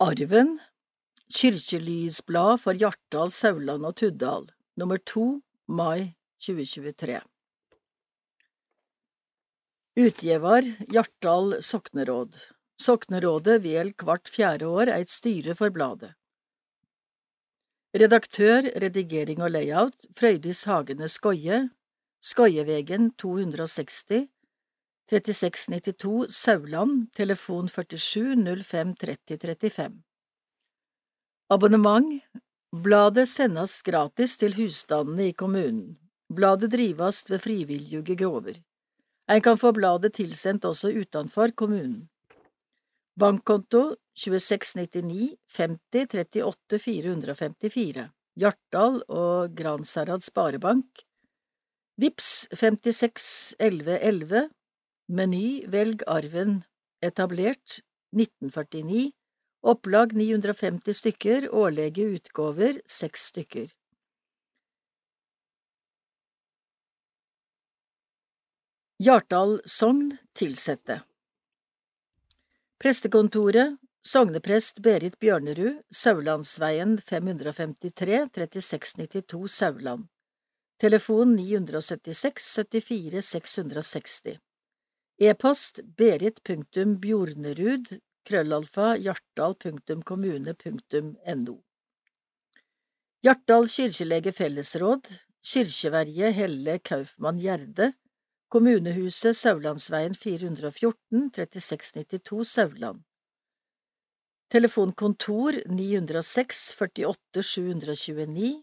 Arven Kirkelysblad for Hjartdal, Sauland og Tuddal Nummer to mai 2023 Utgjevar Hjartdal sokneråd. Soknerådet vel hvert fjerde år eit styre for bladet. Redaktør, redigering og layout Frøydis Hagene Skoie. Skoievegen 260 3692 Sauland, telefon 47 05 30 35 Abonnement Bladet sendes gratis til husstandene i kommunen. Bladet drives ved frivillige grover. En kan få bladet tilsendt også utenfor kommunen. Bankkonto 2699 50 38 454 Hjartdal og Gransherad Sparebank Vips 56 11 11 Meny Velg arven. Etablert 1949 Opplag 950 stykker. Årlige utgåver 6 stykker. Hjartdal sogn tilsette. Prestekontoret Sogneprest Berit Bjørnerud Saulandsveien 553 3692 Sauland. Telefon 976 74 660 E-post berit.bjornerud krøllalfa hjartdal.kommune.no Hjartdal kirkelege fellesråd Kyrkjeverje Helle Kaufmann Gjerde Kommunehuset Saulandsveien 414 3692 Sauland. Telefonkontor 906 48 729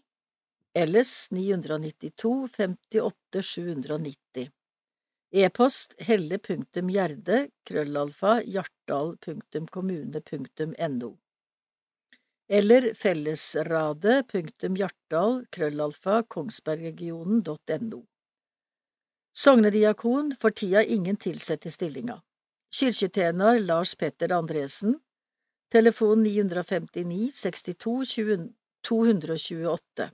Ellers 992 58 790 E-post helle.gjerde eller fellesradet.hjartdal Sognediakon for tida ingen tilsett i stillinga. Kirketjener Lars Petter Andresen. Telefon 959 62 228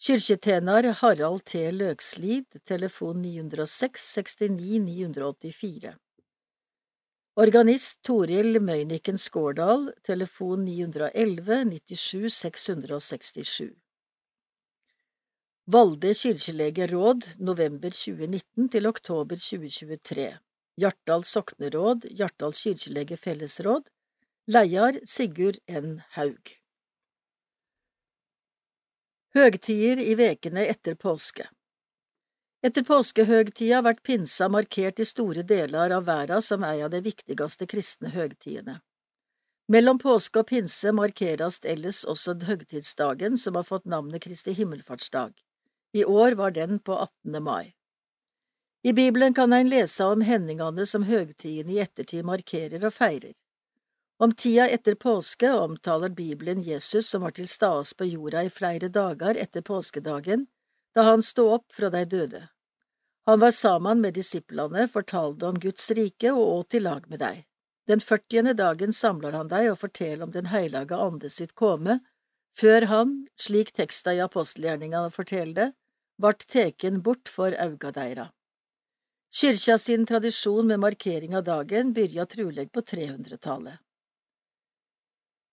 Kyrkjetjener Harald T. Løkslid, telefon 906 69 984 Organist Toril Møyniken Skårdal, telefon 911 97 667 Valde kirkelege råd, november 2019 til oktober 2023 Hjartdal sokneråd, Hjartdal kirkelege fellesråd Leiar Sigurd N. Haug Høgtider i vekene etter påske Etter påskehøgtida vert pinsa markert i store deler av verda som ei av de viktigste kristne høgtidene. Mellom påske og pinse markerast ellers også høgtidsdagen som har fått navnet Kristi himmelfartsdag. I år var den på 18. mai. I Bibelen kan ein lese om hendingane som høgtidene i ettertid markerer og feirer. Om tida etter påske omtaler Bibelen Jesus som var til stades på jorda i flere dager etter påskedagen, da han stod opp fra de døde. Han var sammen med disiplene, fortalte om Guds rike og åt i lag med dem. Den førtiende dagen samler han deg og forteller om Den heilage ande sitt komme, før han, slik teksta i apostelgjerningene forteller det, vart teken bort for auga deira. Kyrkja sin tradisjon med markering av dagen byrja truleg på 300-tallet.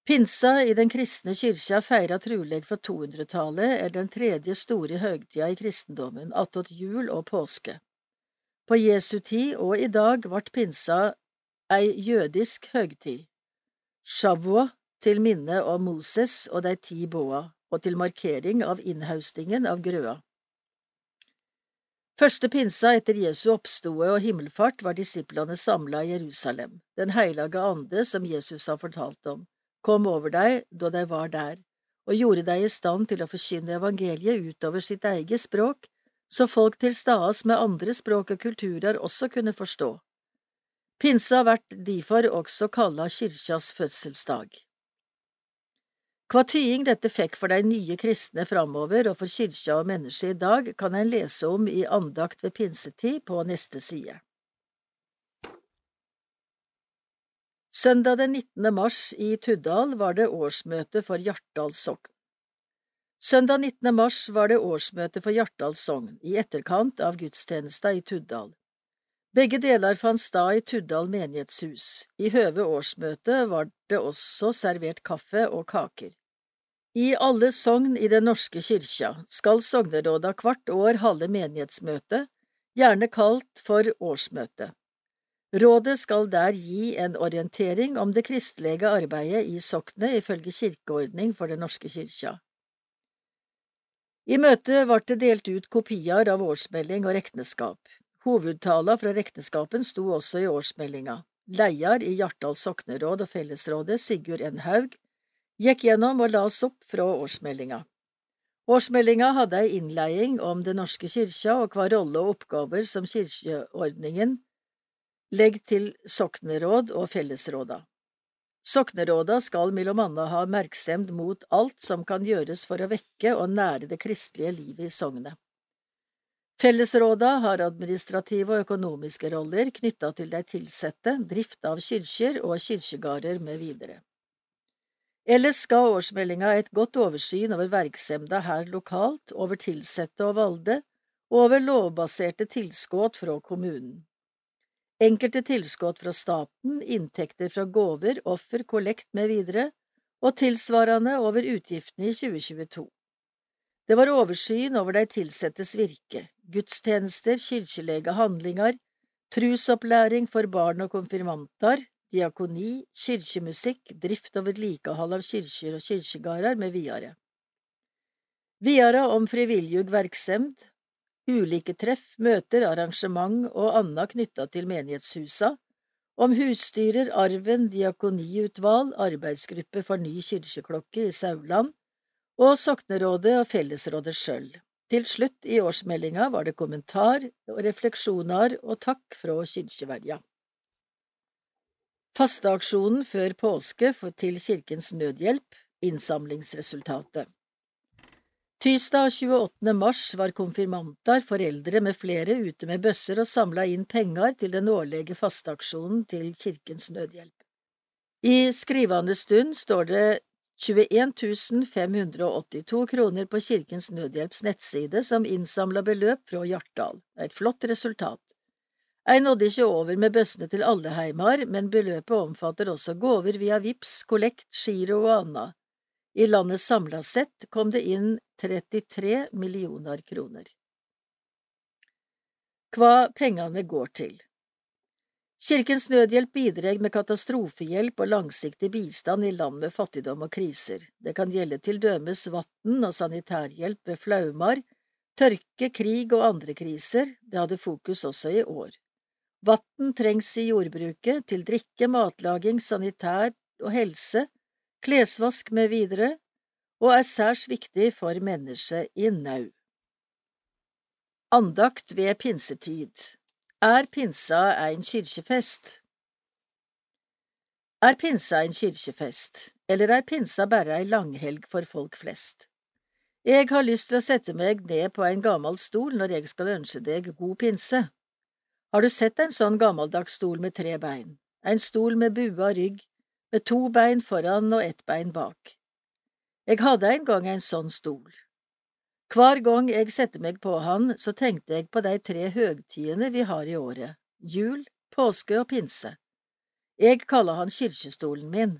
Pinsa i den kristne kyrkja feira truleg fra 200-tallet er den tredje store høgtida i kristendommen, attåt jul og påske. På Jesu tid og i dag vart pinsa ei jødisk høgtid, shavua til minne om Moses og dei ti boa, og til markering av innhaustingen av grøa. Første pinsa etter Jesu oppstode og himmelfart var disiplene samla i Jerusalem, den heilage ande som Jesus har fortalt om kom over deg da de var der, og gjorde deg i stand til å forkynne evangeliet utover sitt eget språk, så folk til stades med andre språk og kulturer også kunne forstå. Pinsa vert derfor også kalla kyrkjas fødselsdag. Hva tying dette fikk for de nye kristne framover og for kyrkja og mennesket i dag, kan en lese om i andakt ved pinsetid på neste side. Søndag den 19. mars i Tuddal var det årsmøte for Hjartdal sogn. Søndag 19. mars var det årsmøte for Hjartdal sogn, i etterkant av gudstjenesta i Tuddal. Begge deler fant stad i Tuddal menighetshus. I høve årsmøtet var det også servert kaffe og kaker. I alle sogn i Den norske kyrkja skal sogneråda hvert år holde menighetsmøte, gjerne kalt for årsmøte. Rådet skal der gi en orientering om det kristelige arbeidet i soknet ifølge kirkeordning for Den norske kyrkja. I møtet ble det delt ut kopier av årsmelding og regnskap. Hovedtala fra regnskapen sto også i årsmeldinga. Leder i Hjartdal sokneråd og fellesrådet, Sigurd N. Haug, gikk gjennom og las opp fra årsmeldinga. Årsmeldinga hadde ei innleiing om Den norske kyrkja og hva rolle og oppgaver som kirkeordningen legger til sokneråd og fellesråda. Sokneråda skal mellom annet ha merksemd mot alt som kan gjøres for å vekke og nære det kristelige livet i sognet. Fellesråda har administrative og økonomiske roller knytta til de tilsette, drift av kyrkjer og kyrkjegarder med videre. Ellers skal årsmeldinga et godt oversyn over verksemda her lokalt, over tilsette og valde, og over lovbaserte tilskudd fra kommunen. Enkelte tilskudd fra staten, inntekter fra gåver, offer, kollekt videre, og tilsvarende over utgiftene i 2022. Det var oversyn over de tilsettes virke, gudstjenester, kirkelige handlinger, trusopplæring for barn og konfirmanter, diakoni, kirkemusikk, drift og vedlikehold av kirker og kirkegårder med videre. Videre om frivillig verksemd, ulike treff, møter, arrangement og anna knytta til menighetshusa, om husstyrer, arven, diakoniutvalg, arbeidsgruppe for ny kyrkjeklokke i Sauland, og soknerådet og fellesrådet sjøl. Til slutt i årsmeldinga var det kommentar og refleksjoner og takk fra kirkeverja. Fasteaksjonen før påske til Kirkens Nødhjelp, innsamlingsresultatet. Tirsdag 28. mars var konfirmanter, foreldre med flere ute med bøsser og samla inn penger til den årlige fasteaksjonen til Kirkens Nødhjelp. I skrivende stund står det 21 582 kroner på Kirkens Nødhjelps nettside som innsamla beløp fra Hjartdal. Et flott resultat. Jeg nådde ikke over med bøssene til alle heimar, men beløpet omfatter også gåver via VIPS, kollekt, giro og anna. I landet samla sett kom det inn 33 millioner kroner. Hva pengene går til Kirkens Nødhjelp bidrar med katastrofehjelp og langsiktig bistand i land med fattigdom og kriser. Det kan gjelde til dømes vann og sanitærhjelp ved flaumar, tørke, krig og andre kriser. Det hadde fokus også i år. Vann trengs i jordbruket, til drikke, matlaging, sanitær og helse, klesvask med videre, og er særs viktig for mennesket i nau. Andakt ved pinsetid Er pinsa ein kyrkjefest? Er pinsa ein kyrkjefest, eller er pinsa bare ei langhelg for folk flest? Jeg har lyst til å sette meg ned på en gammel stol når jeg skal ønske deg god pinse. Har du sett en sånn gammeldags stol med tre bein, en stol med bua rygg, med to bein foran og ett bein bak? Jeg hadde en gang en sånn stol. Hver gang jeg setter meg på han, så tenkte jeg på de tre høgtidene vi har i året, jul, påske og pinse. Jeg kaller han kirkestolen min.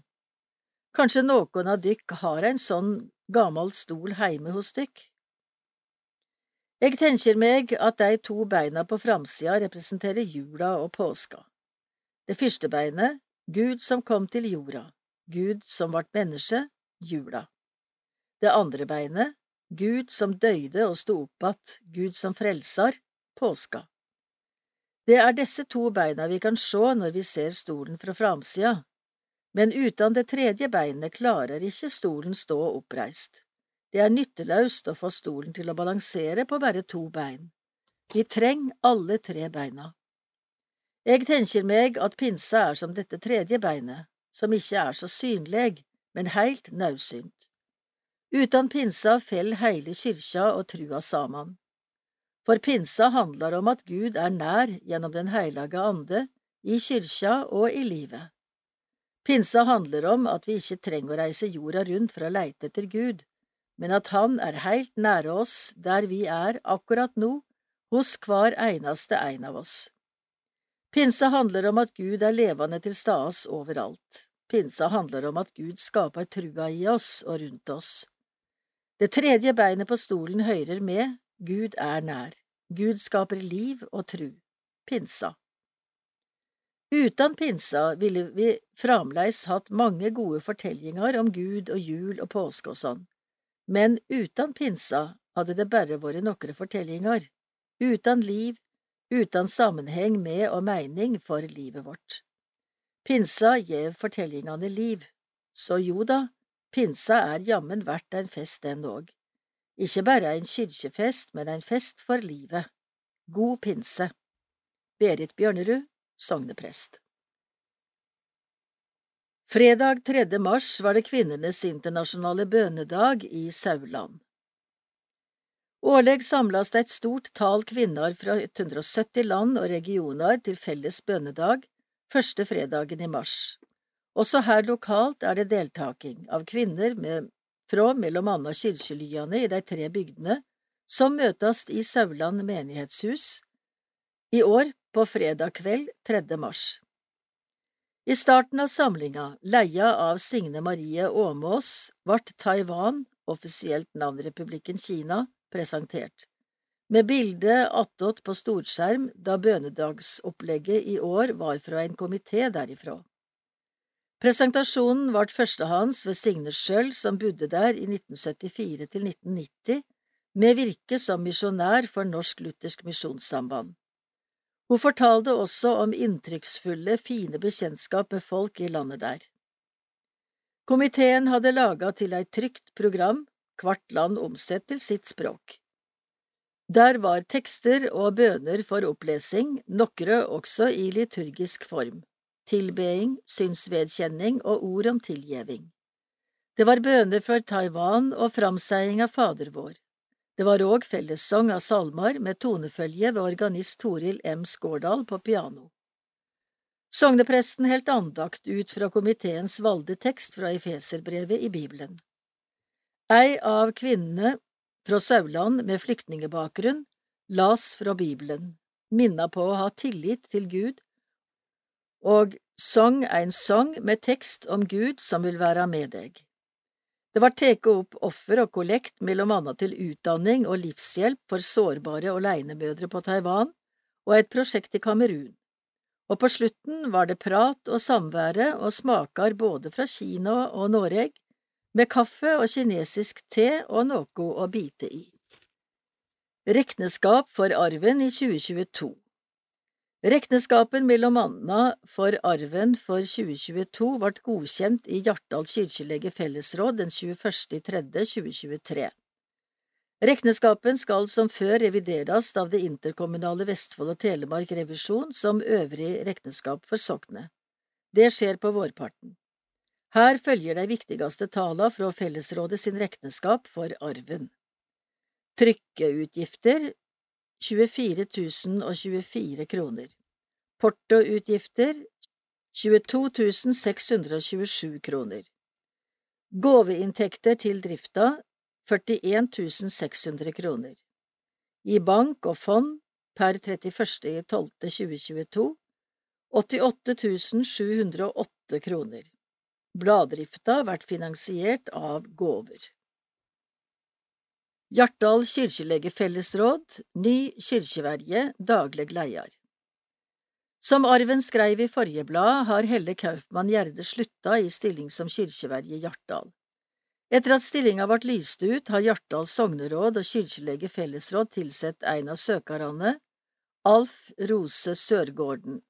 Kanskje noen av dykk har en sånn gammel stol heime hos dykk? Jeg tenker meg at de to beina på framsida representerer jula og påska. Det første beinet, Gud som kom til jorda, Gud som vart menneske, jula. Det andre beinet, Gud som døyde og sto opp att, Gud som frelsar, påska. Det er disse to beina vi kan sjå når vi ser stolen fra framsida, men uten det tredje beinet klarer ikke stolen stå oppreist. Det er nytteløst å få stolen til å balansere på bare to bein. Vi trenger alle tre beina. Jeg tenker meg at pinsa er som dette tredje beinet, som ikke er så synleg, men heilt naudsynt. Uten pinsa fell heile kyrkja og trua saman. For pinsa handler om at Gud er nær gjennom Den heilage ande, i kyrkja og i livet. Pinsa handler om at vi ikke trenger å reise jorda rundt for å leite etter Gud, men at Han er heilt nære oss der vi er akkurat nå, hos hver eneste en av oss. Pinsa handler om at Gud er levende til stades overalt. Pinsa handler om at Gud skaper trua i oss og rundt oss. Det tredje beinet på stolen høyrer med, Gud er nær. Gud skaper liv og tru. Pinsa. Uten pinsa ville vi framleis hatt mange gode fortellinger om Gud og jul og påske og sånn, men uten pinsa hadde det bare vært nokre fortellinger, uten liv, uten sammenheng med og mening for livet vårt. Pinsa gjev fortellingene liv, så jo da, pinsa er jammen verdt en fest den òg. Ikke bare en kyrkjefest, men en fest for livet. God pinse. Berit Bjørnerud, sogneprest. Fredag 3. mars var det kvinnenes internasjonale bønedag i Sauland. Årlig samles det et stort tal kvinner fra 170 land og regioner til felles bønedag første fredagen i mars. Også her lokalt er det deltaking av kvinner med, fra mellom anna kyrkjelyane i de tre bygdene som møtes i Sauland menighetshus, i år på fredag kveld 3. mars. I starten av samlinga, leia av Signe Marie Åmås, vart Taiwan, offisielt navnrepublikken Kina, presentert med bilde attåt på storskjerm da bønedagsopplegget i år var fra en komité derifra. Presentasjonen ble førstehånds ved Signe sjøl, som bodde der i 1974 til 1990, med virke som misjonær for Norsk Luthersk Misjonssamband. Hun fortalte også om inntrykksfulle, fine bekjentskap med folk i landet der. Komiteen hadde laga til ei trygt program, hvert land omsetter sitt språk. Der var tekster og bøner for opplesing, nokre også i liturgisk form, tilbeding, synsvedkjenning og ord om tilgjeving. Det var bøner for Taiwan og framseiing av Fader vår. Det var òg fellessang av salmer med tonefølge ved organist Toril M. Skårdal på piano. Sognepresten helt andakt ut fra komiteens valgte tekst fra Efeserbrevet i Bibelen. Ei av kvinnene fra Sauland med flyktningebakgrunn, las fra Bibelen, minna på å ha tillit til Gud, og sang ein sang med tekst om Gud som vil være med deg. Det var teke opp offer og kollekt mellom annet til utdanning og livshjelp for sårbare alenemødre på Taiwan og et prosjekt i Kamerun. Og på slutten var det prat og samvære og smaker både fra Kina og Noreg, med kaffe og kinesisk te og noe å bite i. Rekneskap for arven i 2022 Rekneskapen mellom anna for arven for 2022 ble godkjent i Hjartdal kirkelege fellesråd den 21.3.2023. Rekneskapen skal som før revideres av det interkommunale Vestfold og Telemark revisjon som øvrig rekneskap for soknet. Det skjer på vårparten. Her følger de viktigste tala fra Fellesrådet sin regnskap for arven. Trykkeutgifter 24 024 kroner. Portoutgifter 22 627 kroner. Gaveinntekter til drifta 41 600 kroner. I bank og fond per 31.12.2022 88 708 kroner. Bladdrifta vært finansiert av gåver. Hjartdal kyrkjelegefellesråd, ny kyrkjeverje, dagleg leiar. Som Arven skreiv i forrige blad, har Helle Kaufmann Gjerde slutta i stilling som kyrkjeverje Hjartdal. Etter at stillinga ble lyst ut, har Hjartdal sogneråd og kyrkjelege fellesråd tilsett en av søkarane, Alf Rose Sørgården,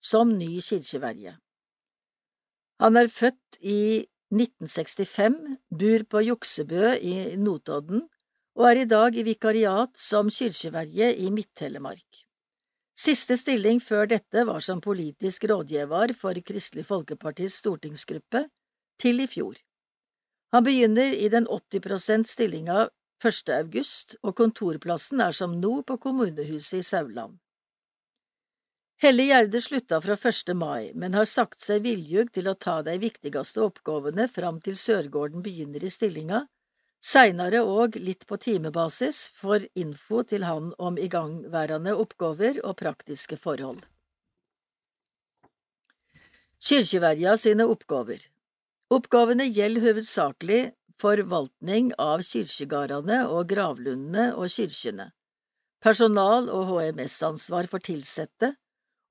som ny kyrkjeverje. Han er født i 1965, bor på Juksebø i Notodden og er i dag i vikariat som kyrkjeverje i Midt-Telemark. Siste stilling før dette var som politisk rådgiver for Kristelig Folkepartis stortingsgruppe, til i fjor. Han begynner i den 80% stillinga 1. august, og kontorplassen er som nå på kommunehuset i Sauland. Helle Gjerde slutta fra 1. mai, men har sagt seg viljug til å ta de viktigste oppgavene fram til Sørgården begynner i stillinga, seinere og litt på timebasis for info til han om igangværende oppgaver og praktiske forhold. Kyrkjeverja sine oppgaver Oppgavene gjelder hovedsakelig forvaltning av kyrkjegardane og gravlundene og kyrkjene, personal- og HMS-ansvar for tilsette,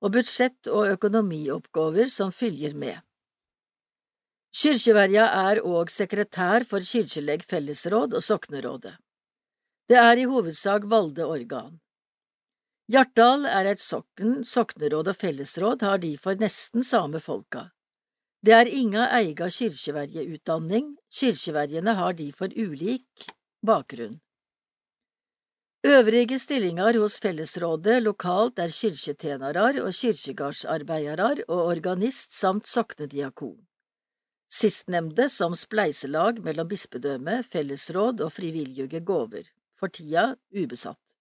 og budsjett- og økonomioppgaver som følger med. Kyrkjeverja er òg sekretær for Kyrkjeleg fellesråd og Soknerådet. Det er i hovedsak valgte organ. Hjartdal er et sokn, sokneråd og fellesråd har derfor nesten same folka. Det er inga eiga kyrkjeverjeutdanning, kyrkjeverjene har derfor ulik bakgrunn. Øvrige stillinger hos fellesrådet lokalt er kyrkjetjenarar og kyrkjegardsarbeidarar og organist samt soknediakon. Sistnemnde som spleiselag mellom bispedømme, fellesråd og frivillige gåver, for tida ubesatt.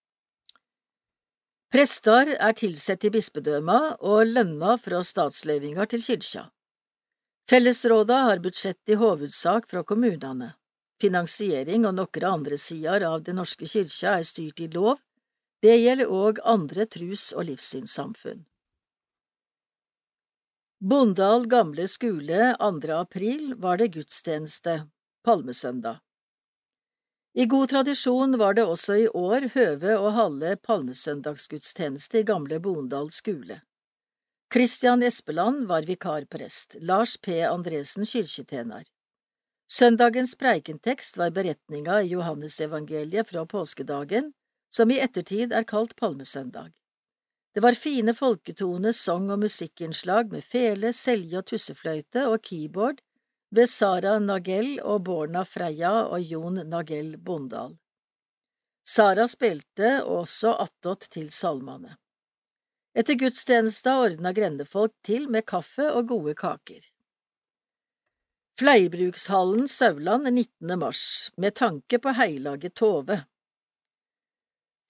Prester er tilsett i bispedømma og lønna fra statsløyvingar til kyrkja. Fellesråda har budsjett i hovedsak fra kommunene. Finansiering og nokre andre sider av Den norske kyrkja er styrt i lov, det gjelder òg andre trus- og livssynssamfunn. Bondal gamle skole 2. april var det gudstjeneste, palmesøndag. I god tradisjon var det også i år høve å halde palmesøndagsgudstjeneste i gamle Bondal skule. Christian Espeland var vikarprest, Lars P. Andresen kyrkjetjener. Søndagens preikentekst var beretninga i Johannesevangeliet fra påskedagen, som i ettertid er kalt palmesøndag. Det var fine folketone, sang og musikkinnslag med fele, selje og tussefløyte og keyboard ved Sara Nagell og Borna Freya og Jon Nagell Bondal. Sara spilte også attåt til salmane. Etter gudstjenesta ordna grendefolk til med kaffe og gode kaker. Fleirbrukshallen Sauland 19. mars, med tanke på heilaget Tove.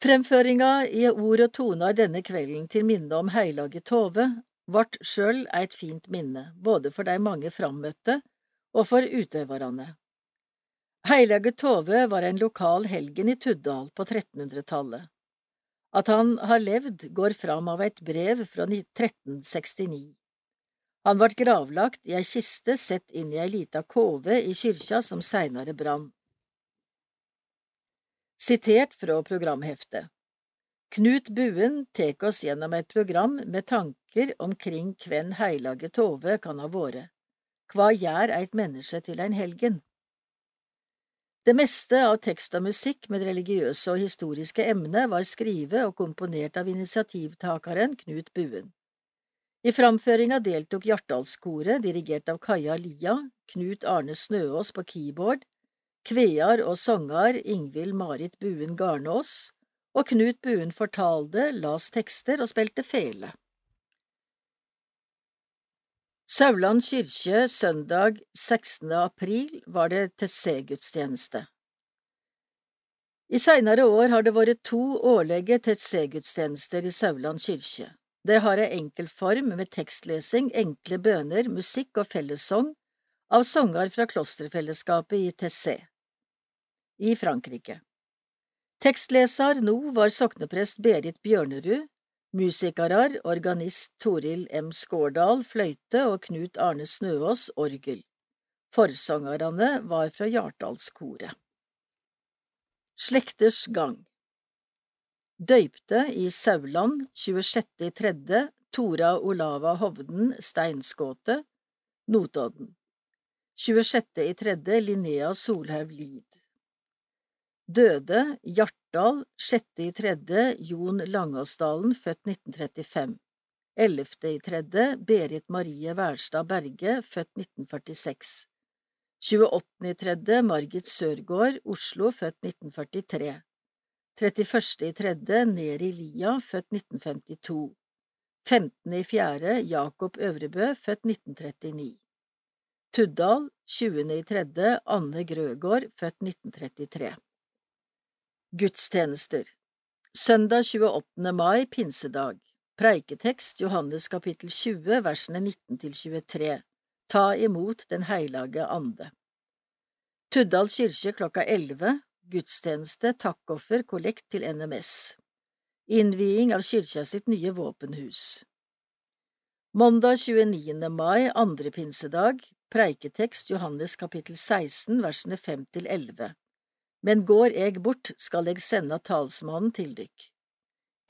Fremføringa i ord og toner denne kvelden til minne om heilaget Tove vart sjøl eit fint minne, både for de mange frammøtte og for utøverne. Heilage Tove var en lokal helgen i Tuddal på 1300-tallet. At han har levd, går fram av et brev fra 1369. Han ble gravlagt i ei kiste sett inn i ei lita kove i kyrkja som seinere brann. Sitert fra programheftet Knut Buen tek oss gjennom et program med tanker omkring hvem Heilage Tove kan ha vært. Hva gjør eit menneske til ein helgen? Det meste av tekst og musikk med religiøse og historiske emne var skrevet og komponert av initiativtakeren Knut Buen. I framføringa deltok Hjartdalskoret, dirigert av Kaja Lia, Knut Arne Snøås på keyboard, kvear og sanger Ingvild Marit Buen Garnås, og Knut Buen fortalte, las tekster og spilte fele. Sauland kyrkje søndag 16. april var det til C-gudstjeneste. I seinere år har det vært to årlige TC-gudstjenester i Sauland kyrkje. Det har ei enkel form med tekstlesing, enkle bøner, musikk og fellessong av sanger fra klosterfellesskapet i Tessé i Frankrike. Tekstleser nå var sokneprest Berit Bjørnerud, Musikarar, organist Toril M. Skårdal, fløyte og Knut Arne Snøås, orgel. Forsangerne var fra Hjartdalskoret. Slekters gang Døypte i Sauland 26.3. Tora Olava Hovden Steinskåte, Notodden. 26.3. Linnea Solhaug Lid Døde Hjartdal 6.3. Jon Langåsdalen, født 1935 11.3. Berit Marie Wærstad Berge, født 1946 28.3. Margit Sørgaard, Oslo, født 1943 31.3. Neri Lia, født 1952 15.4. Jakob Øvrebø, født 1939 Tuddal 20.3. Anne Grøgaard, født 1933 Gudstjenester Søndag 28. mai, pinsedag Preiketekst Johannes kapittel 20, versene 19 til 23 Ta imot Den heilage ande Tuddal kirke klokka 11 Gudstjeneste, takkoffer, kollekt til NMS Innviing av kyrkja sitt nye våpenhus Mandag 29. mai, andre pinsedag, preiketekst Johannes kapittel 16, versene 5 til 11. Men går eg bort, skal eg sende talsmannen til dykk.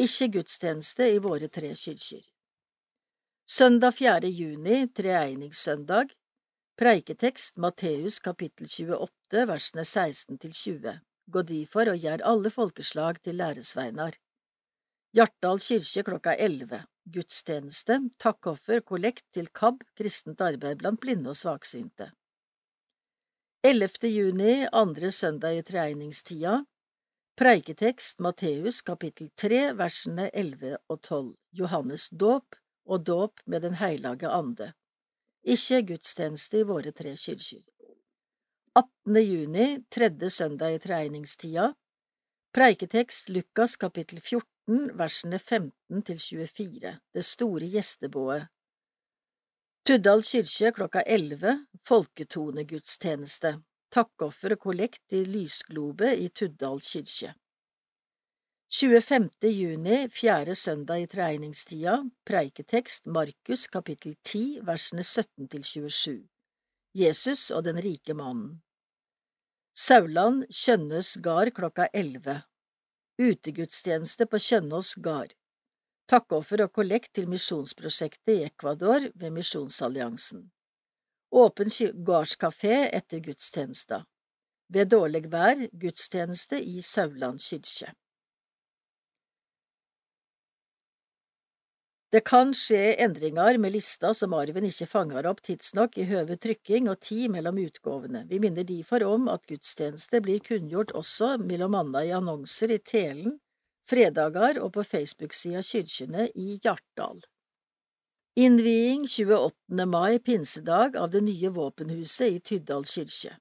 Ikke gudstjeneste i våre tre kyrkjer. Søndag 4. juni, treegningssøndag, preiketekst Matteus kapittel 28, versene 16 til 20. Gå difor og gjør alle folkeslag til læresveinar. Hjartdal kirke klokka 11. Gudstjeneste, takkoffer, kollekt til KAB, kristent arbeid blant blinde og svaksynte. 11. juni, andre søndag i treegningstida, preiketekst Matteus kapittel 3, versene 11 og 12, Johannes dåp og dåp med Den heilage ande. Ikke gudstjeneste i våre tre kyrkjer. 18. juni, tredje søndag i tregningstida. preiketekst Lukas kapittel 14, versene 15 til 24, Det store gjestebået. Tuddal kirke klokka 11, folketonegudstjeneste, takkoffer og kollekt i Lysglobe i Tuddal kirke. 25. juni, fjerde søndag i tregningstida, preiketekst Markus kapittel 10, versene 17 til 27. Jesus og den rike mannen. Sauland, Kjønnes gard klokka 11. Utegudstjeneste på Kjønnås gard. Takkoffer og kollekt til misjonsprosjektet i Ecuador ved Misjonsalliansen. Åpen gardskafé etter gudstjenesta. Ved dårlig vær gudstjeneste i Sauland kyrkje. Det kan skje endringer med lista som arven ikke fanger opp tidsnok i høve trykking og tid mellom utgavene. Vi minner derfor om at gudstjenester blir kunngjort også mellom anna i annonser i Telen, fredager og på Facebook-sida Kyrkjene i Hjartdal. Innviing 28. mai, pinsedag, av det nye våpenhuset i Tyddal kirke.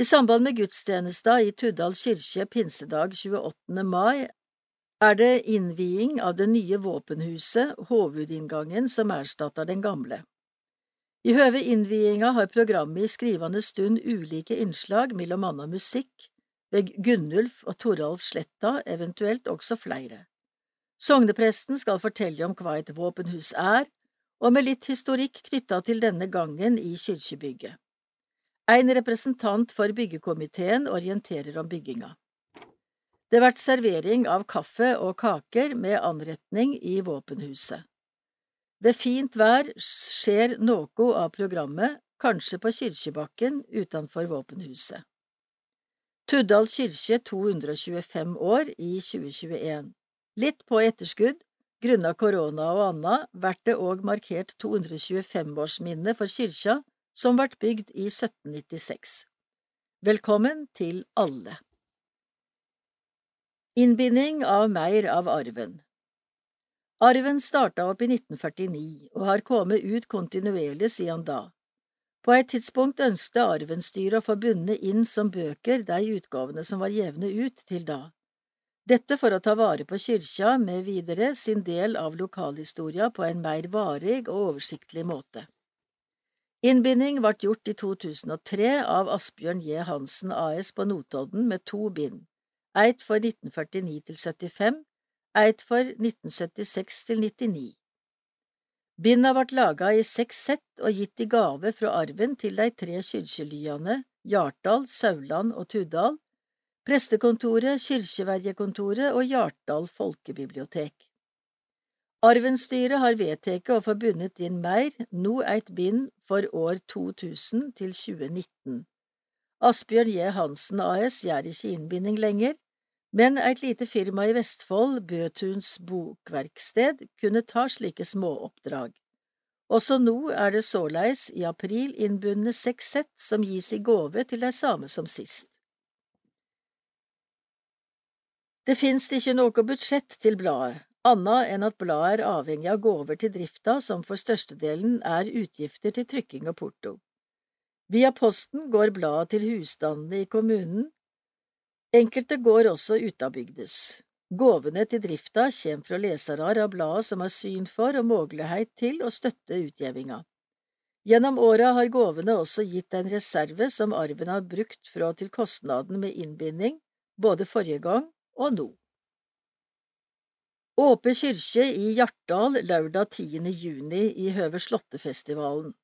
I samband med gudstjenesta i Tuddal kirke pinsedag 28. mai er det innviing av det nye våpenhuset, hovudinngangen, som erstatter den gamle. I høve innviinga har programmet i skrivende stund ulike innslag, mellom anna musikk, ved Gunnulf og Toralf Sletta, eventuelt også flere. Sognepresten skal fortelle om hva et våpenhus er, og med litt historikk knytta til denne gangen i kyrkjebygget. En representant for byggekomiteen orienterer om bygginga. Det vært servering av kaffe og kaker med anretning i våpenhuset. Ved fint vær skjer noe av programmet, kanskje på Kyrkjebakken utenfor våpenhuset. Tuddal kirke 225 år i 2021. Litt på etterskudd, grunna korona og anna, vert det òg markert 225-årsminne for kyrkja som vart bygd i 1796. Velkommen til alle. Innbinding av meir av arven Arven starta opp i 1949 og har kommet ut kontinuerlig siden da. På et tidspunkt ønsket arvenstyret å få bundet inn som bøker de utgavene som var jevne ut til da. Dette for å ta vare på kyrkja med videre sin del av lokalhistoria på en mer varig og oversiktlig måte. Innbinding ble gjort i 2003 av Asbjørn J. Hansen AS på Notodden med to bind eit for 1949 til 75, eit for 1976 til 99. Binda vart laga i seks sett og gitt i gave fra arven til de tre kyrkjelyane Hjartdal, Sauland og Tudal, prestekontoret, kyrkjeverjekontoret og Hjartdal folkebibliotek. Arvenstyret har vedtatt å få bundet inn mer, no eit bind for år 2000 til 2019. Asbjørn J. Hansen AS gjør ikke innbinding lenger, men et lite firma i Vestfold, Bøtuns bokverksted, kunne ta slike småoppdrag. Også nå er det såleis i april innbundne seks sett som gis i gåve til dei samme som sist. Det finnes ikke noe budsjett til bladet, annet enn at bladet er avhengig av gåver til drifta som for størstedelen er utgifter til trykking og porto. Via posten går bladet til husstandene i kommunen. Enkelte går også utabygdes. Gåvene til drifta kommer fra lesere av bladet som har syn for og mulighet til å støtte utgjevinga. Gjennom åra har gåvene også gitt en reserve som arven har brukt fra til kostnaden med innbinding, både forrige gang og nå. Åpe kyrkje i Hjartdal lørdag 10. juni i høve Slåttefestivalen.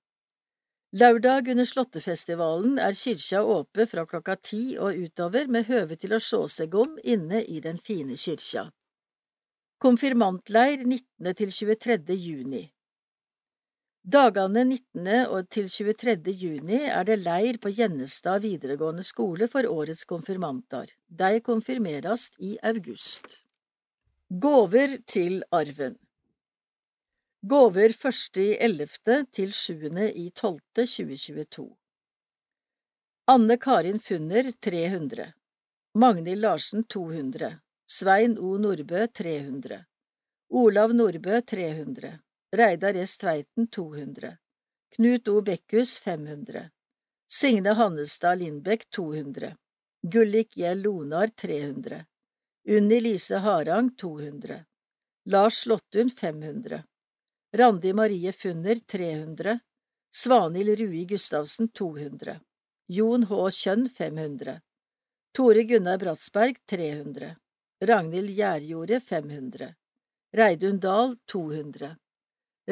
Lørdag under Slåttefestivalen er kyrkja åpe fra klokka ti og utover med høve til å sjå seg om inne i den fine kyrkja. Konfirmantleir 19. til 23. juni Dagene 19. og til 23. juni er det leir på Gjennestad videregående skole for årets konfirmanter. De konfirmeres i august. Gåver til arven I ellevte til sjuende i tolvte 2022 Anne Karin Funner 300 Magnhild Larsen 200 Svein O. Nordbø 300 Olav Nordbø 300 Reidar S. Tveiten 200 Knut O. Bekkhus 500 Signe Hannestad Lindbekk 200 Gullik Gjell Lonar 300 Unni Lise Harang 200 Lars Slåttun 500 Randi Marie Funner 300 Svanhild Rui Gustavsen 200 Jon H. Kjønn 500 Tore Gunnar Bratsberg 300 Ragnhild Gjærjordet 500 Reidun Dahl 200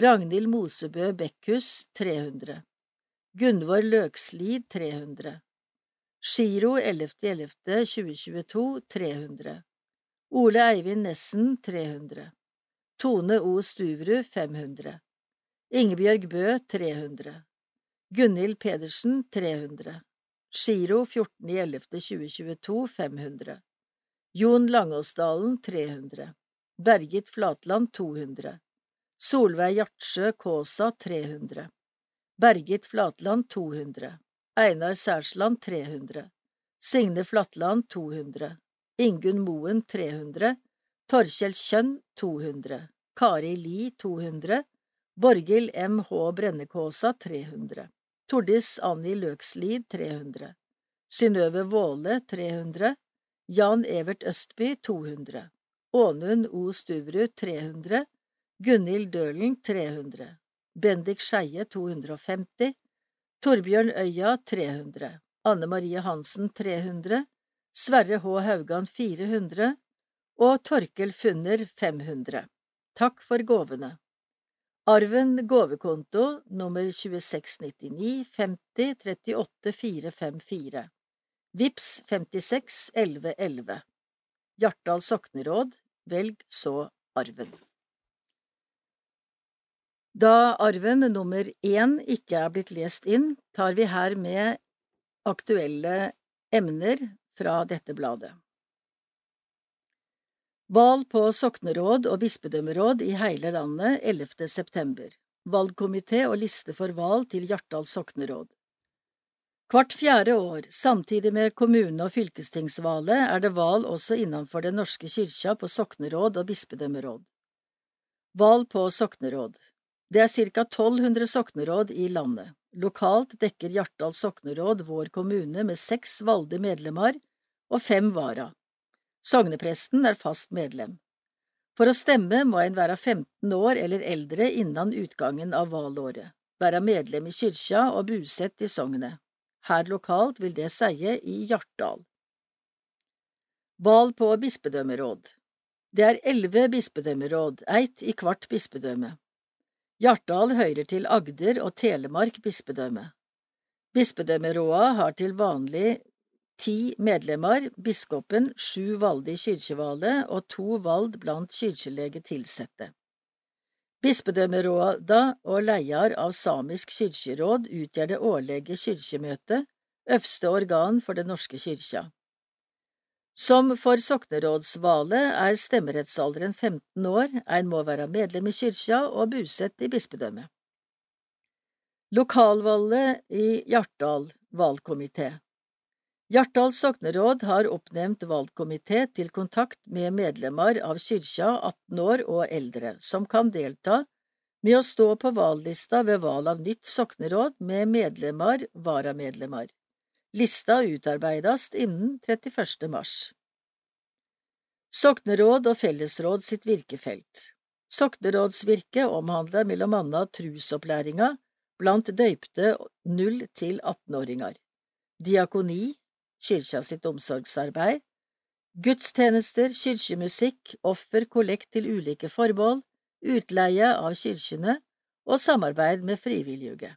Ragnhild Mosebø Bekkhus 300 Gunvor Løkslid 300 Giro 11.11.2022 300 Ole Eivind Nessen 300 Tone O. Stuverud 500 Ingebjørg Bø 300 Gunhild Pedersen 300 Giro 14.11.2022 500 Jon Langåsdalen 300 Bergit Flatland 200 Solveig Gjartsjø Kaasa 300 Bergit Flatland 200 Einar Særsland 300 Signe Flatland 200 Ingunn Moen 300, Torkjell Kjønn 200, Kari Li 200, Borghild M. H. Brennekåsa 300, Tordis Anni Løkslid 300, Synnøve Våle 300, Jan Evert Østby 200, Ånund O. Stuvrud 300, Gunhild Dølen 300, Bendik Skeie 250, Torbjørn Øya 300, Anne Marie Hansen 300, Sverre H. Haugan 400 og Torkel Funner 500. Takk for gåvene. Arven gåvekonto nummer 2699 50 38 454 Vips 56 11 11 Hjartdal sokneråd, velg så arven. Da arven nummer én ikke er blitt lest inn, tar vi her med aktuelle emner fra dette bladet. Valg på sokneråd og bispedømmeråd i hele landet 11. september. Valgkomité og liste for valg til Hjartdal sokneråd. Hvert fjerde år, samtidig med kommune- og fylkestingsvalet, er det valg også innenfor Den norske kyrkja på sokneråd og bispedømmeråd. Valg på sokneråd Det er ca 1200 sokneråd i landet. Lokalt dekker Hjartdal sokneråd vår kommune med seks valgte medlemmer og fem vara. Sognepresten er fast medlem. For å stemme må en være 15 år eller eldre innen utgangen av valåret, være medlem i kyrkja og busett i sognet. Her lokalt vil det seie i Hjartdal. Valg på bispedømmeråd Det er elleve bispedømmeråd, eitt i hvert bispedømme. Hjartdal hører til Agder og Telemark bispedømme. Bispedømmeråda har til vanlig ti medlemmer, biskopen sju valgte i kyrkjevalet og to valgt blant kyrkjelege tilsette. Bispedømmeråda og leder av Samisk kyrkjeråd utgjør det årlige kyrkjemøtet, øvste organ for Den norske kyrkja. Som for soknerådsvalet er stemmerettsalderen 15 år, en må være medlem i kyrkja og busett i bispedømmet. Lokalvalget i Hjartdal valgkomité Hjartdal sokneråd har oppnevnt valgkomité til kontakt med medlemmer av kyrkja 18 år og eldre, som kan delta med å stå på valglista ved valg av nytt sokneråd med medlemmer, varamedlemmer. Lista utarbeides innen 31. mars. Sokneråd og fellesråd sitt virkefelt Soknerådsvirket omhandler mellom annet trusopplæringa blant døypte 0 til 18-åringer, diakoni, kyrkja sitt omsorgsarbeid, Gudstjenester, kyrkjemusikk, offer, kollekt til ulike formål, utleie av kyrkjene og samarbeid med frivillige.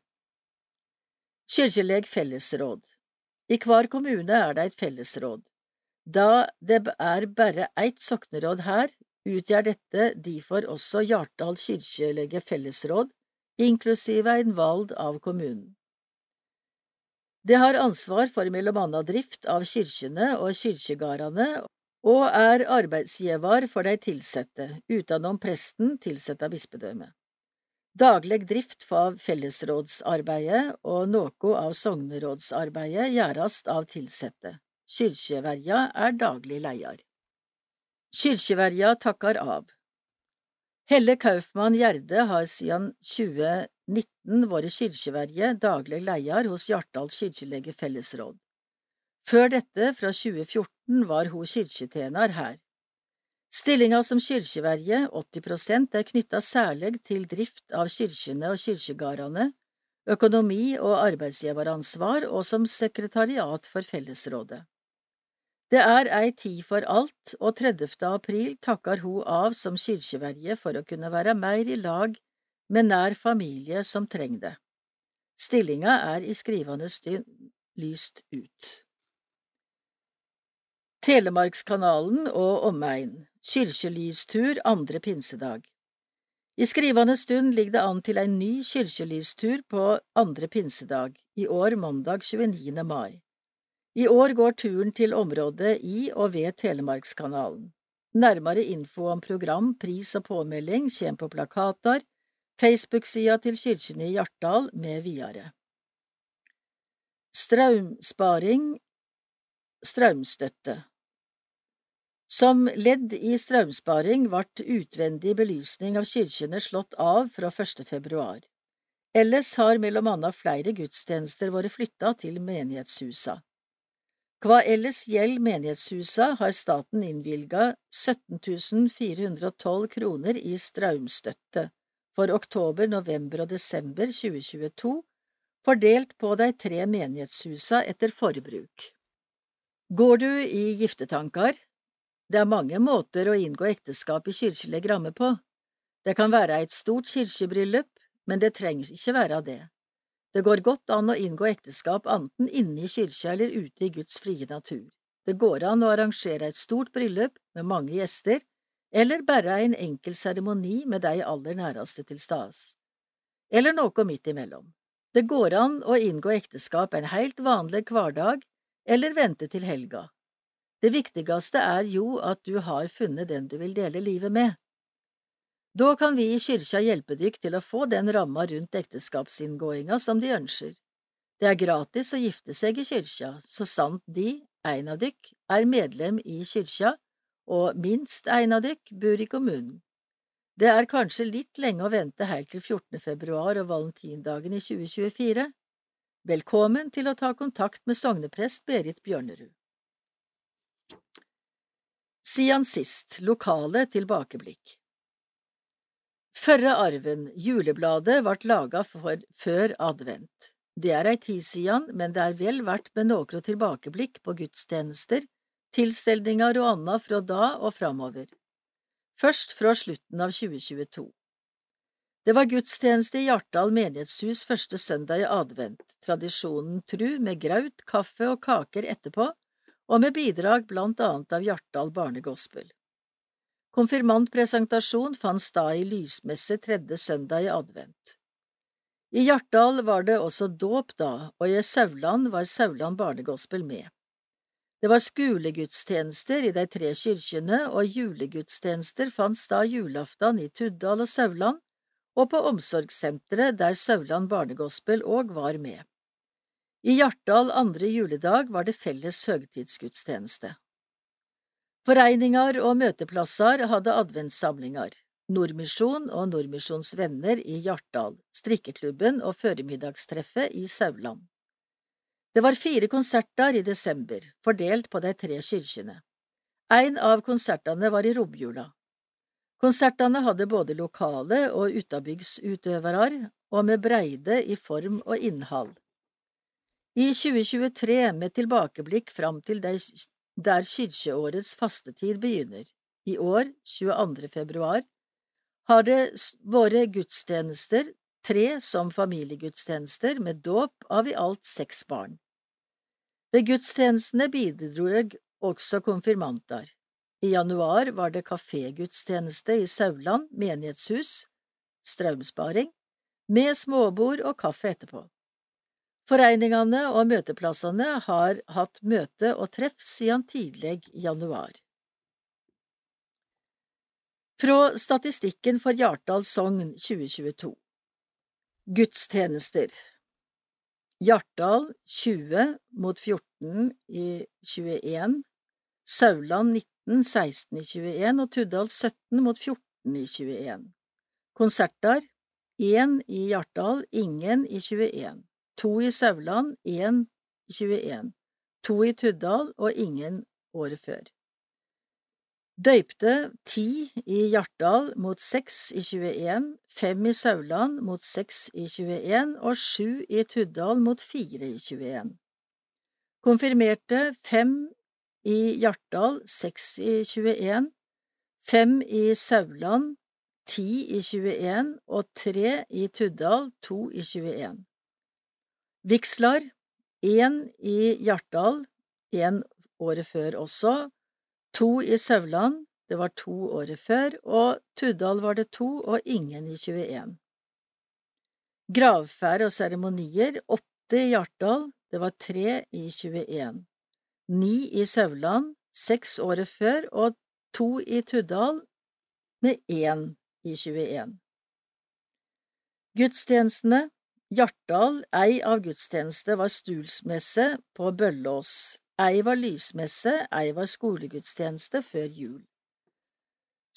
Kyrkjeleg fellesråd I hver kommune er det et fellesråd. Da det er bare eitt sokneråd her, utgjør dette derfor også Hjartdal kyrkjelege fellesråd, inklusive en vald av kommunen. Det har ansvar for mellom anna drift av kyrkjene og kyrkjegardane, og er arbeidsgiver for de tilsette, utenom presten tilsatt av bispedømmet. Daglig drift av fellesrådsarbeidet og noe av sognerådsarbeidet gjøres av tilsatte. Kyrkjeverja er daglig leder. Kyrkjeverja takker av. Helle Kaufmann Gjerde har siden 2019 våre kyrkjeverje, daglig leiar hos Hjartdal kyrkjelege fellesråd. Før dette, fra 2014, var hun kyrkjetenar her. Stillinga som kyrkjeverje, 80 prosent, er knytta særlig til drift av kyrkjene og kyrkjegardane, økonomi og arbeidsgiveransvar og som sekretariat for fellesrådet. Det er ei tid for alt, og 30. april takker hun av som kyrkjeverje for å kunne være mer i lag med nær familie som trenger det. Stillinga er i skrivende stund lyst ut. Telemarkskanalen og omegn Kyrkjelystur andre pinsedag I skrivende stund ligger det an til en ny kyrkjelystur på andre pinsedag, i år mandag 29. mai. I år går turen til området i og ved Telemarkskanalen. Nærmere info om program, pris og påmelding kommer på plakater, Facebook-sida til Kirken i Hjartdal med videre. Strømsparing Strømstøtte som ledd i strømsparing ble utvendig belysning av kirkene slått av fra 1. februar. Ellers har mellom annet flere gudstjenester vært flytta til menighetshusa. Hva ellers gjelder menighetshusa, har staten innvilga 17 412 kroner i strømstøtte for oktober, november og desember 2022, fordelt på de tre menighetshusa etter forbruk. Går du i giftetanker? det er mange måter å inngå ekteskap i kirkelig ramme på. Det kan være et stort kirkebryllup, men det trenger ikke være det. Det går godt an å inngå ekteskap enten inne i kirka eller ute i Guds frie natur. Det går an å arrangere et stort bryllup med mange gjester, eller bare en enkel seremoni med dei aller næraste til stas. Eller noe midt imellom. Det går an å inngå ekteskap en helt vanlig hverdag, eller vente til helga. Det viktigste er jo at du har funnet den du vil dele livet med. Da kan vi i kyrkja hjelpe dykk til å få den ramma rundt ekteskapsinngåinga som de ønsker. Det er gratis å gifte seg i kyrkja, så sant de, ein av dykk, er medlem i kyrkja, og minst ein av dykk bor i kommunen. Det er kanskje litt lenge å vente helt til 14. februar og valentindagen i 2024. Velkommen til å ta kontakt med sogneprest Berit Bjørnerud. Sian sist, lokale tilbakeblikk Førre arven, julebladet, vart laga før advent. Det er ei tid sidan, men det er vel verdt med nokre tilbakeblikk på gudstjenester, tilstelningar av anna fra da og framover. Først fra slutten av 2022. Det var gudstjeneste i Hjartdal menighetshus første søndag i advent, tradisjonen tru med graut, kaffe og kaker etterpå, og med bidrag blant annet av Hjartdal barnegospel. Konfirmantpresentasjon fant sted i lysmesse tredje søndag i advent. I Hjartdal var det også dåp da, og i Sauland var Sauland barnegospel med. Det var skolegudstjenester i de tre kyrkjene, og julegudstjenester fant sted julaftan i Tuddal og Sauland, og på omsorgssenteret der Sauland barnegospel òg var med. I Hjartdal andre juledag var det felles høgtidsgudstjeneste. Foreninger og møteplasser hadde adventssamlinger. Nordmisjon og Nordmisjons venner i Hjartdal, strikkeklubben og føremiddagstreffet i Sauland. Det var fire konserter i desember, fordelt på de tre kyrkjene. En av konsertene var i romjula. Konsertene hadde både lokale og utabygdsutøvere, og med breide i form og innhold. I 2023, med tilbakeblikk fram til de der kyrkjeårets fastetid begynner. I år, 22. februar, har det vært gudstjenester, tre som familiegudstjenester med dåp av i alt seks barn. Ved gudstjenestene bidrog også konfirmanter. I januar var det kafégudstjeneste i Sauland menighetshus, strømsparing, med småbord og kaffe etterpå. Foreningene og møteplassene har hatt møte og treff siden tidlig i januar. Fra statistikken for Hjartdal sogn 2022 Gudstjenester Hjartdal 20 mot 14 i 21 Sauland 19 16 i 21 og Tuddal 17 mot 14 i 21 Konserter 1 i Hjartdal, ingen i 21 to i Sauland, én i 21, to i Tuddal og ingen året før. Døypte ti i Hjartdal mot seks i 21, fem i Sauland mot seks i 21 og sju i Tuddal mot fire i 21. Konfirmerte fem i Hjartdal, seks i 21, fem i Sauland, ti i 21 og tre i Tuddal, to i 21. Vigslar, én i Hjartdal, én året før også, to i Sauland, det var to året før, og Tuddal var det to og ingen i 21. Gravferd og seremonier, åtte i Hjartdal, det var tre i 21. Ni i Sauland, seks året før, og to i Tuddal, med én i 21. Gudstjenestene Hjartdal, ei av gudstjeneste var stulsmesse på Bøllås, ei var lysmesse, ei var skolegudstjeneste før jul.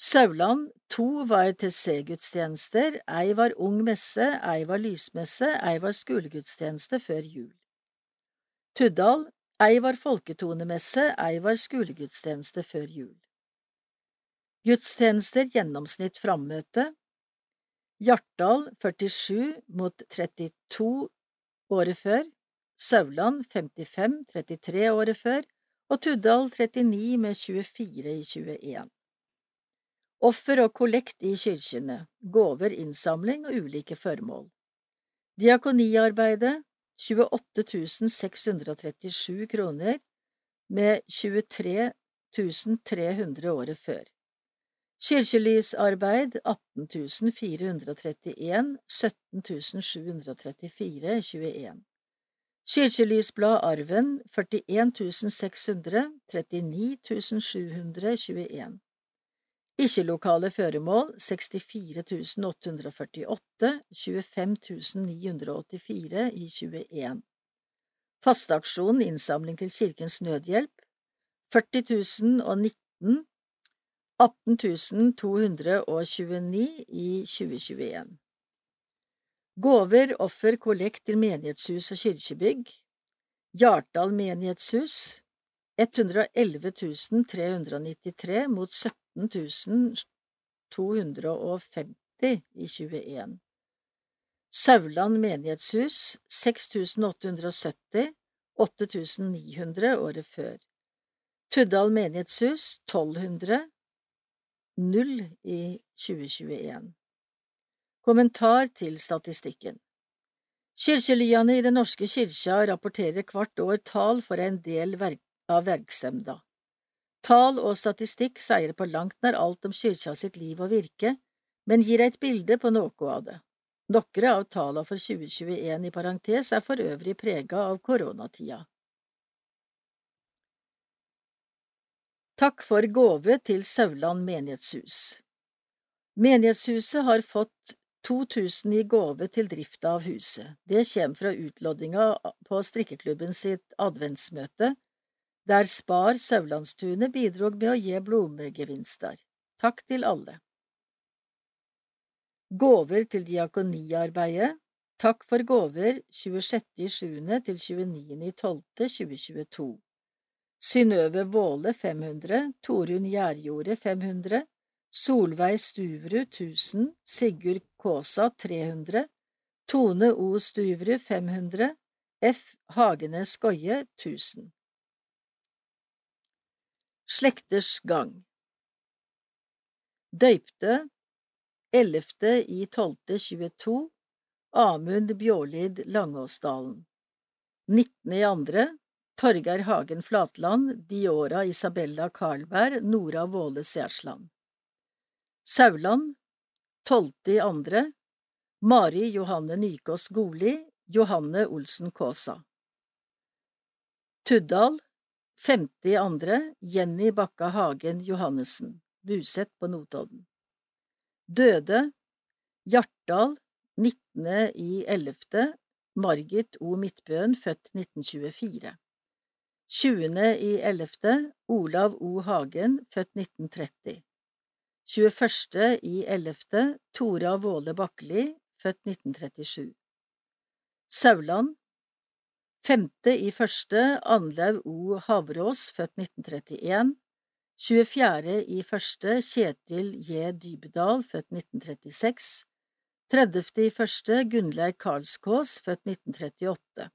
Sauland, to var TC-gudstjenester, ei var ung messe, ei var lysmesse, ei var skolegudstjeneste før jul. Tuddal, ei var folketonemesse, ei var skolegudstjeneste før jul. Gudstjenester gjennomsnitt frammøte Hjartdal 47 mot 32 året før, Sauland 55 33 året før og Tuddal 39 med 24 i 21. Offer og kollekt i kyrkjene, gåver, innsamling og ulike formål. Diakoniarbeidet 28 637 kroner med 23 300 året før. Kirkelysarbeid 18 431, 17 734, 21. Kirkelysblad Arven 41 600, 39 721. Ikke-lokale føremål 64 848, 25 984 i 21. Fasteaksjonen innsamling til Kirkens Nødhjelp 40 019 18 229 i 2021. Gåver, offer, kollekt til menighetshus og kirkebygg Hjartdal menighetshus 111 393 mot 17 250 i 21. Sauland menighetshus 6870 8900 året før. Tuddal menighetshus 1200 null i 2021. Kommentar til statistikken Kyrkjeliene i Den norske kyrkja rapporterer hvert år tall for en del av verksemda. Tall og statistikk sier på langt nær alt om kyrkja sitt liv og virke, men gir et bilde på noe av det. Noen av tallene for 2021 i parentes er for øvrig prega av koronatida. Takk for gave til Sauland menighetshus. Menighetshuset har fått 2000 i gåve til drifta av huset. Det kommer fra utloddinga på strikkeklubben sitt adventsmøte, der Spar Saulandstunet bidrog med å gi blomstergevinster. Takk til alle. Gåver til diakoniarbeidet Takk for gåver 26.7. til 29.12.2022. Synnøve Våle 500, Torunn Gjærjordet 500, Solveig Stuverud 1000, Sigurd Kaasa 300, Tone O. Stuverud 500, F. Hagene Skoie 1000. Slekters gang Døypte 11. i 12. 22 Amund Bjålid Langåsdalen 19. i andre Torgeir Hagen Flatland Diora Isabella Karlberg Nora Våle Sersland Sauland 12. i andre Mari Johanne Nykås Goli Johanne Olsen Kaasa Tuddal 5. i andre Jenny Bakka Hagen Johannessen, Buset på Notodden. Døde Hjartdal 19. i 11. Margit O. Midtbøen, født 1924. 20. i 11. Olav O. Hagen, født 1930. 21. i 11. Tora Våle Bakkeli, født 1937. Sauland Femte i første Anlaug O. Havrås, født 1931 24. i 1. Kjetil J. Dybedal, født 1936 30. i første Gunnleir Karlskås, født 1938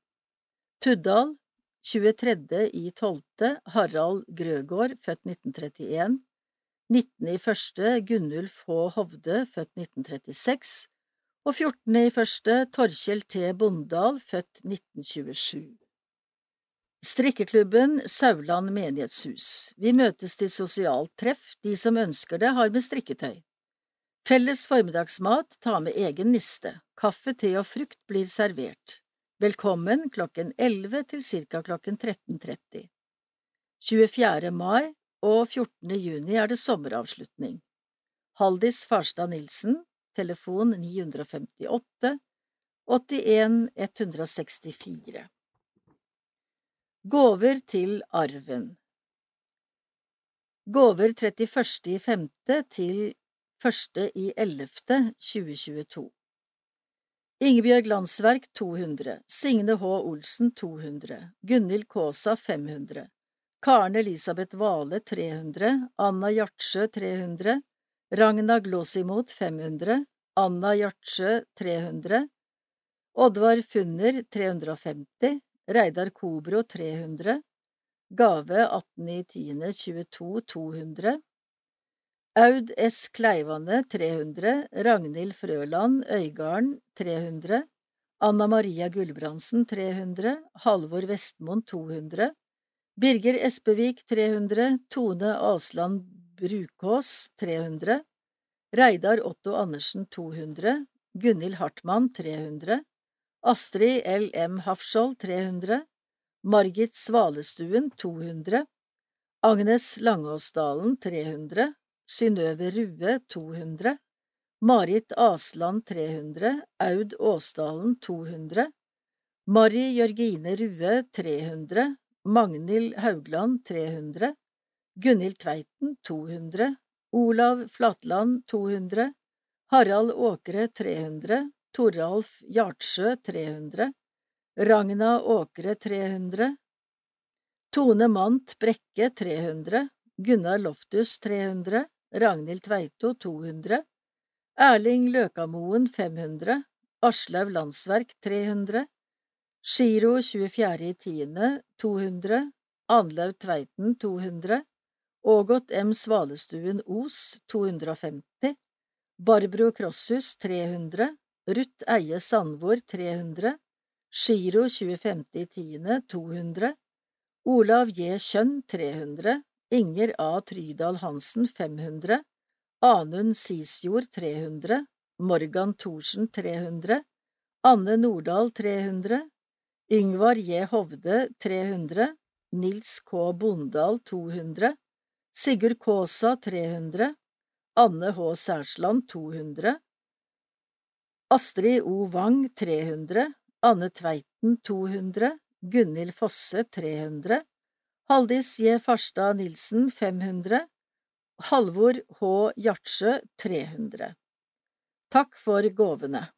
Tuddal 23. i tolvte Harald Grøgaard, født 1931 19. i første Gunnulf H. Hovde, født 1936 og 14. i første Torkjell T. Bondal, født 1927. Strikkeklubben Sauland menighetshus. Vi møtes til sosialt treff, de som ønsker det har med strikketøy. Felles formiddagsmat, ta med egen niste, kaffe, te og frukt blir servert. Velkommen klokken 11 til ca. klokken 13.30. 24. mai og 14. juni er det sommeravslutning. Haldis Farstad Nilsen, telefon 958 81 164 Gåver til arven Gåver 31.5. til 1. i 11. 2022 Ingebjørg Landsverk 200 Signe H. Olsen 200 Gunhild Kaasa 500 Karen Elisabeth Vale 300 Anna Gjartsjø 300 Ragna Glossimot 500, Anna Gjartsjø 300, Oddvar Funner 350, Reidar Kobro 300, Gave 18.10.22 200, Aud S. Kleivane 300, Ragnhild Frøland Øygarden 300, Anna Maria Gulbrandsen 300, Halvor Vestmoen 200, Birger Espevik 300, Tone Asland Brukås 300, Reidar Otto Andersen 200, Gunhild Hartmann 300, Astrid L. M. Hafskjold 300, Margit Svalestuen 200, Agnes Langåsdalen 300, Synnøve Rue 200, Marit Asland 300, Aud Åsdalen 200, Mari Jørgine Rue 300, Magnhild Haugland 300, Gunhild Tveiten 200, Olav Flatland 200, Harald Åkre 300, Toralf Hjartsjø 300, Ragna Åkre 300, Tone Mant Brekke 300, Gunnar Loftus 300, Ragnhild Tveito 200, Erling Løkamoen 500, Aslaug Landsverk 300, Giro 24.10. 200, Anlaug Tveiten 200, Ågot M. Svalestuen Os 250, Barbro Krosshus 300, Ruth Eie Sandvor 300, Giro 25.10.200 200, Olav J. Kjønn 300, Inger A. Trydal Hansen 500, Anund Sisjord 300, Morgan Thorsen 300, Anne Nordahl 300, Yngvar J. Hovde 300, Nils K. Bondal 200, Sigurd Kaasa 300, Anne H. Særsland 200, Astrid O. Wang 300, Anne Tveiten 200, Gunhild Fosse 300, Haldis J. Farstad Nilsen 500, Halvor H. Gjartsjø 300. Takk for gåvene.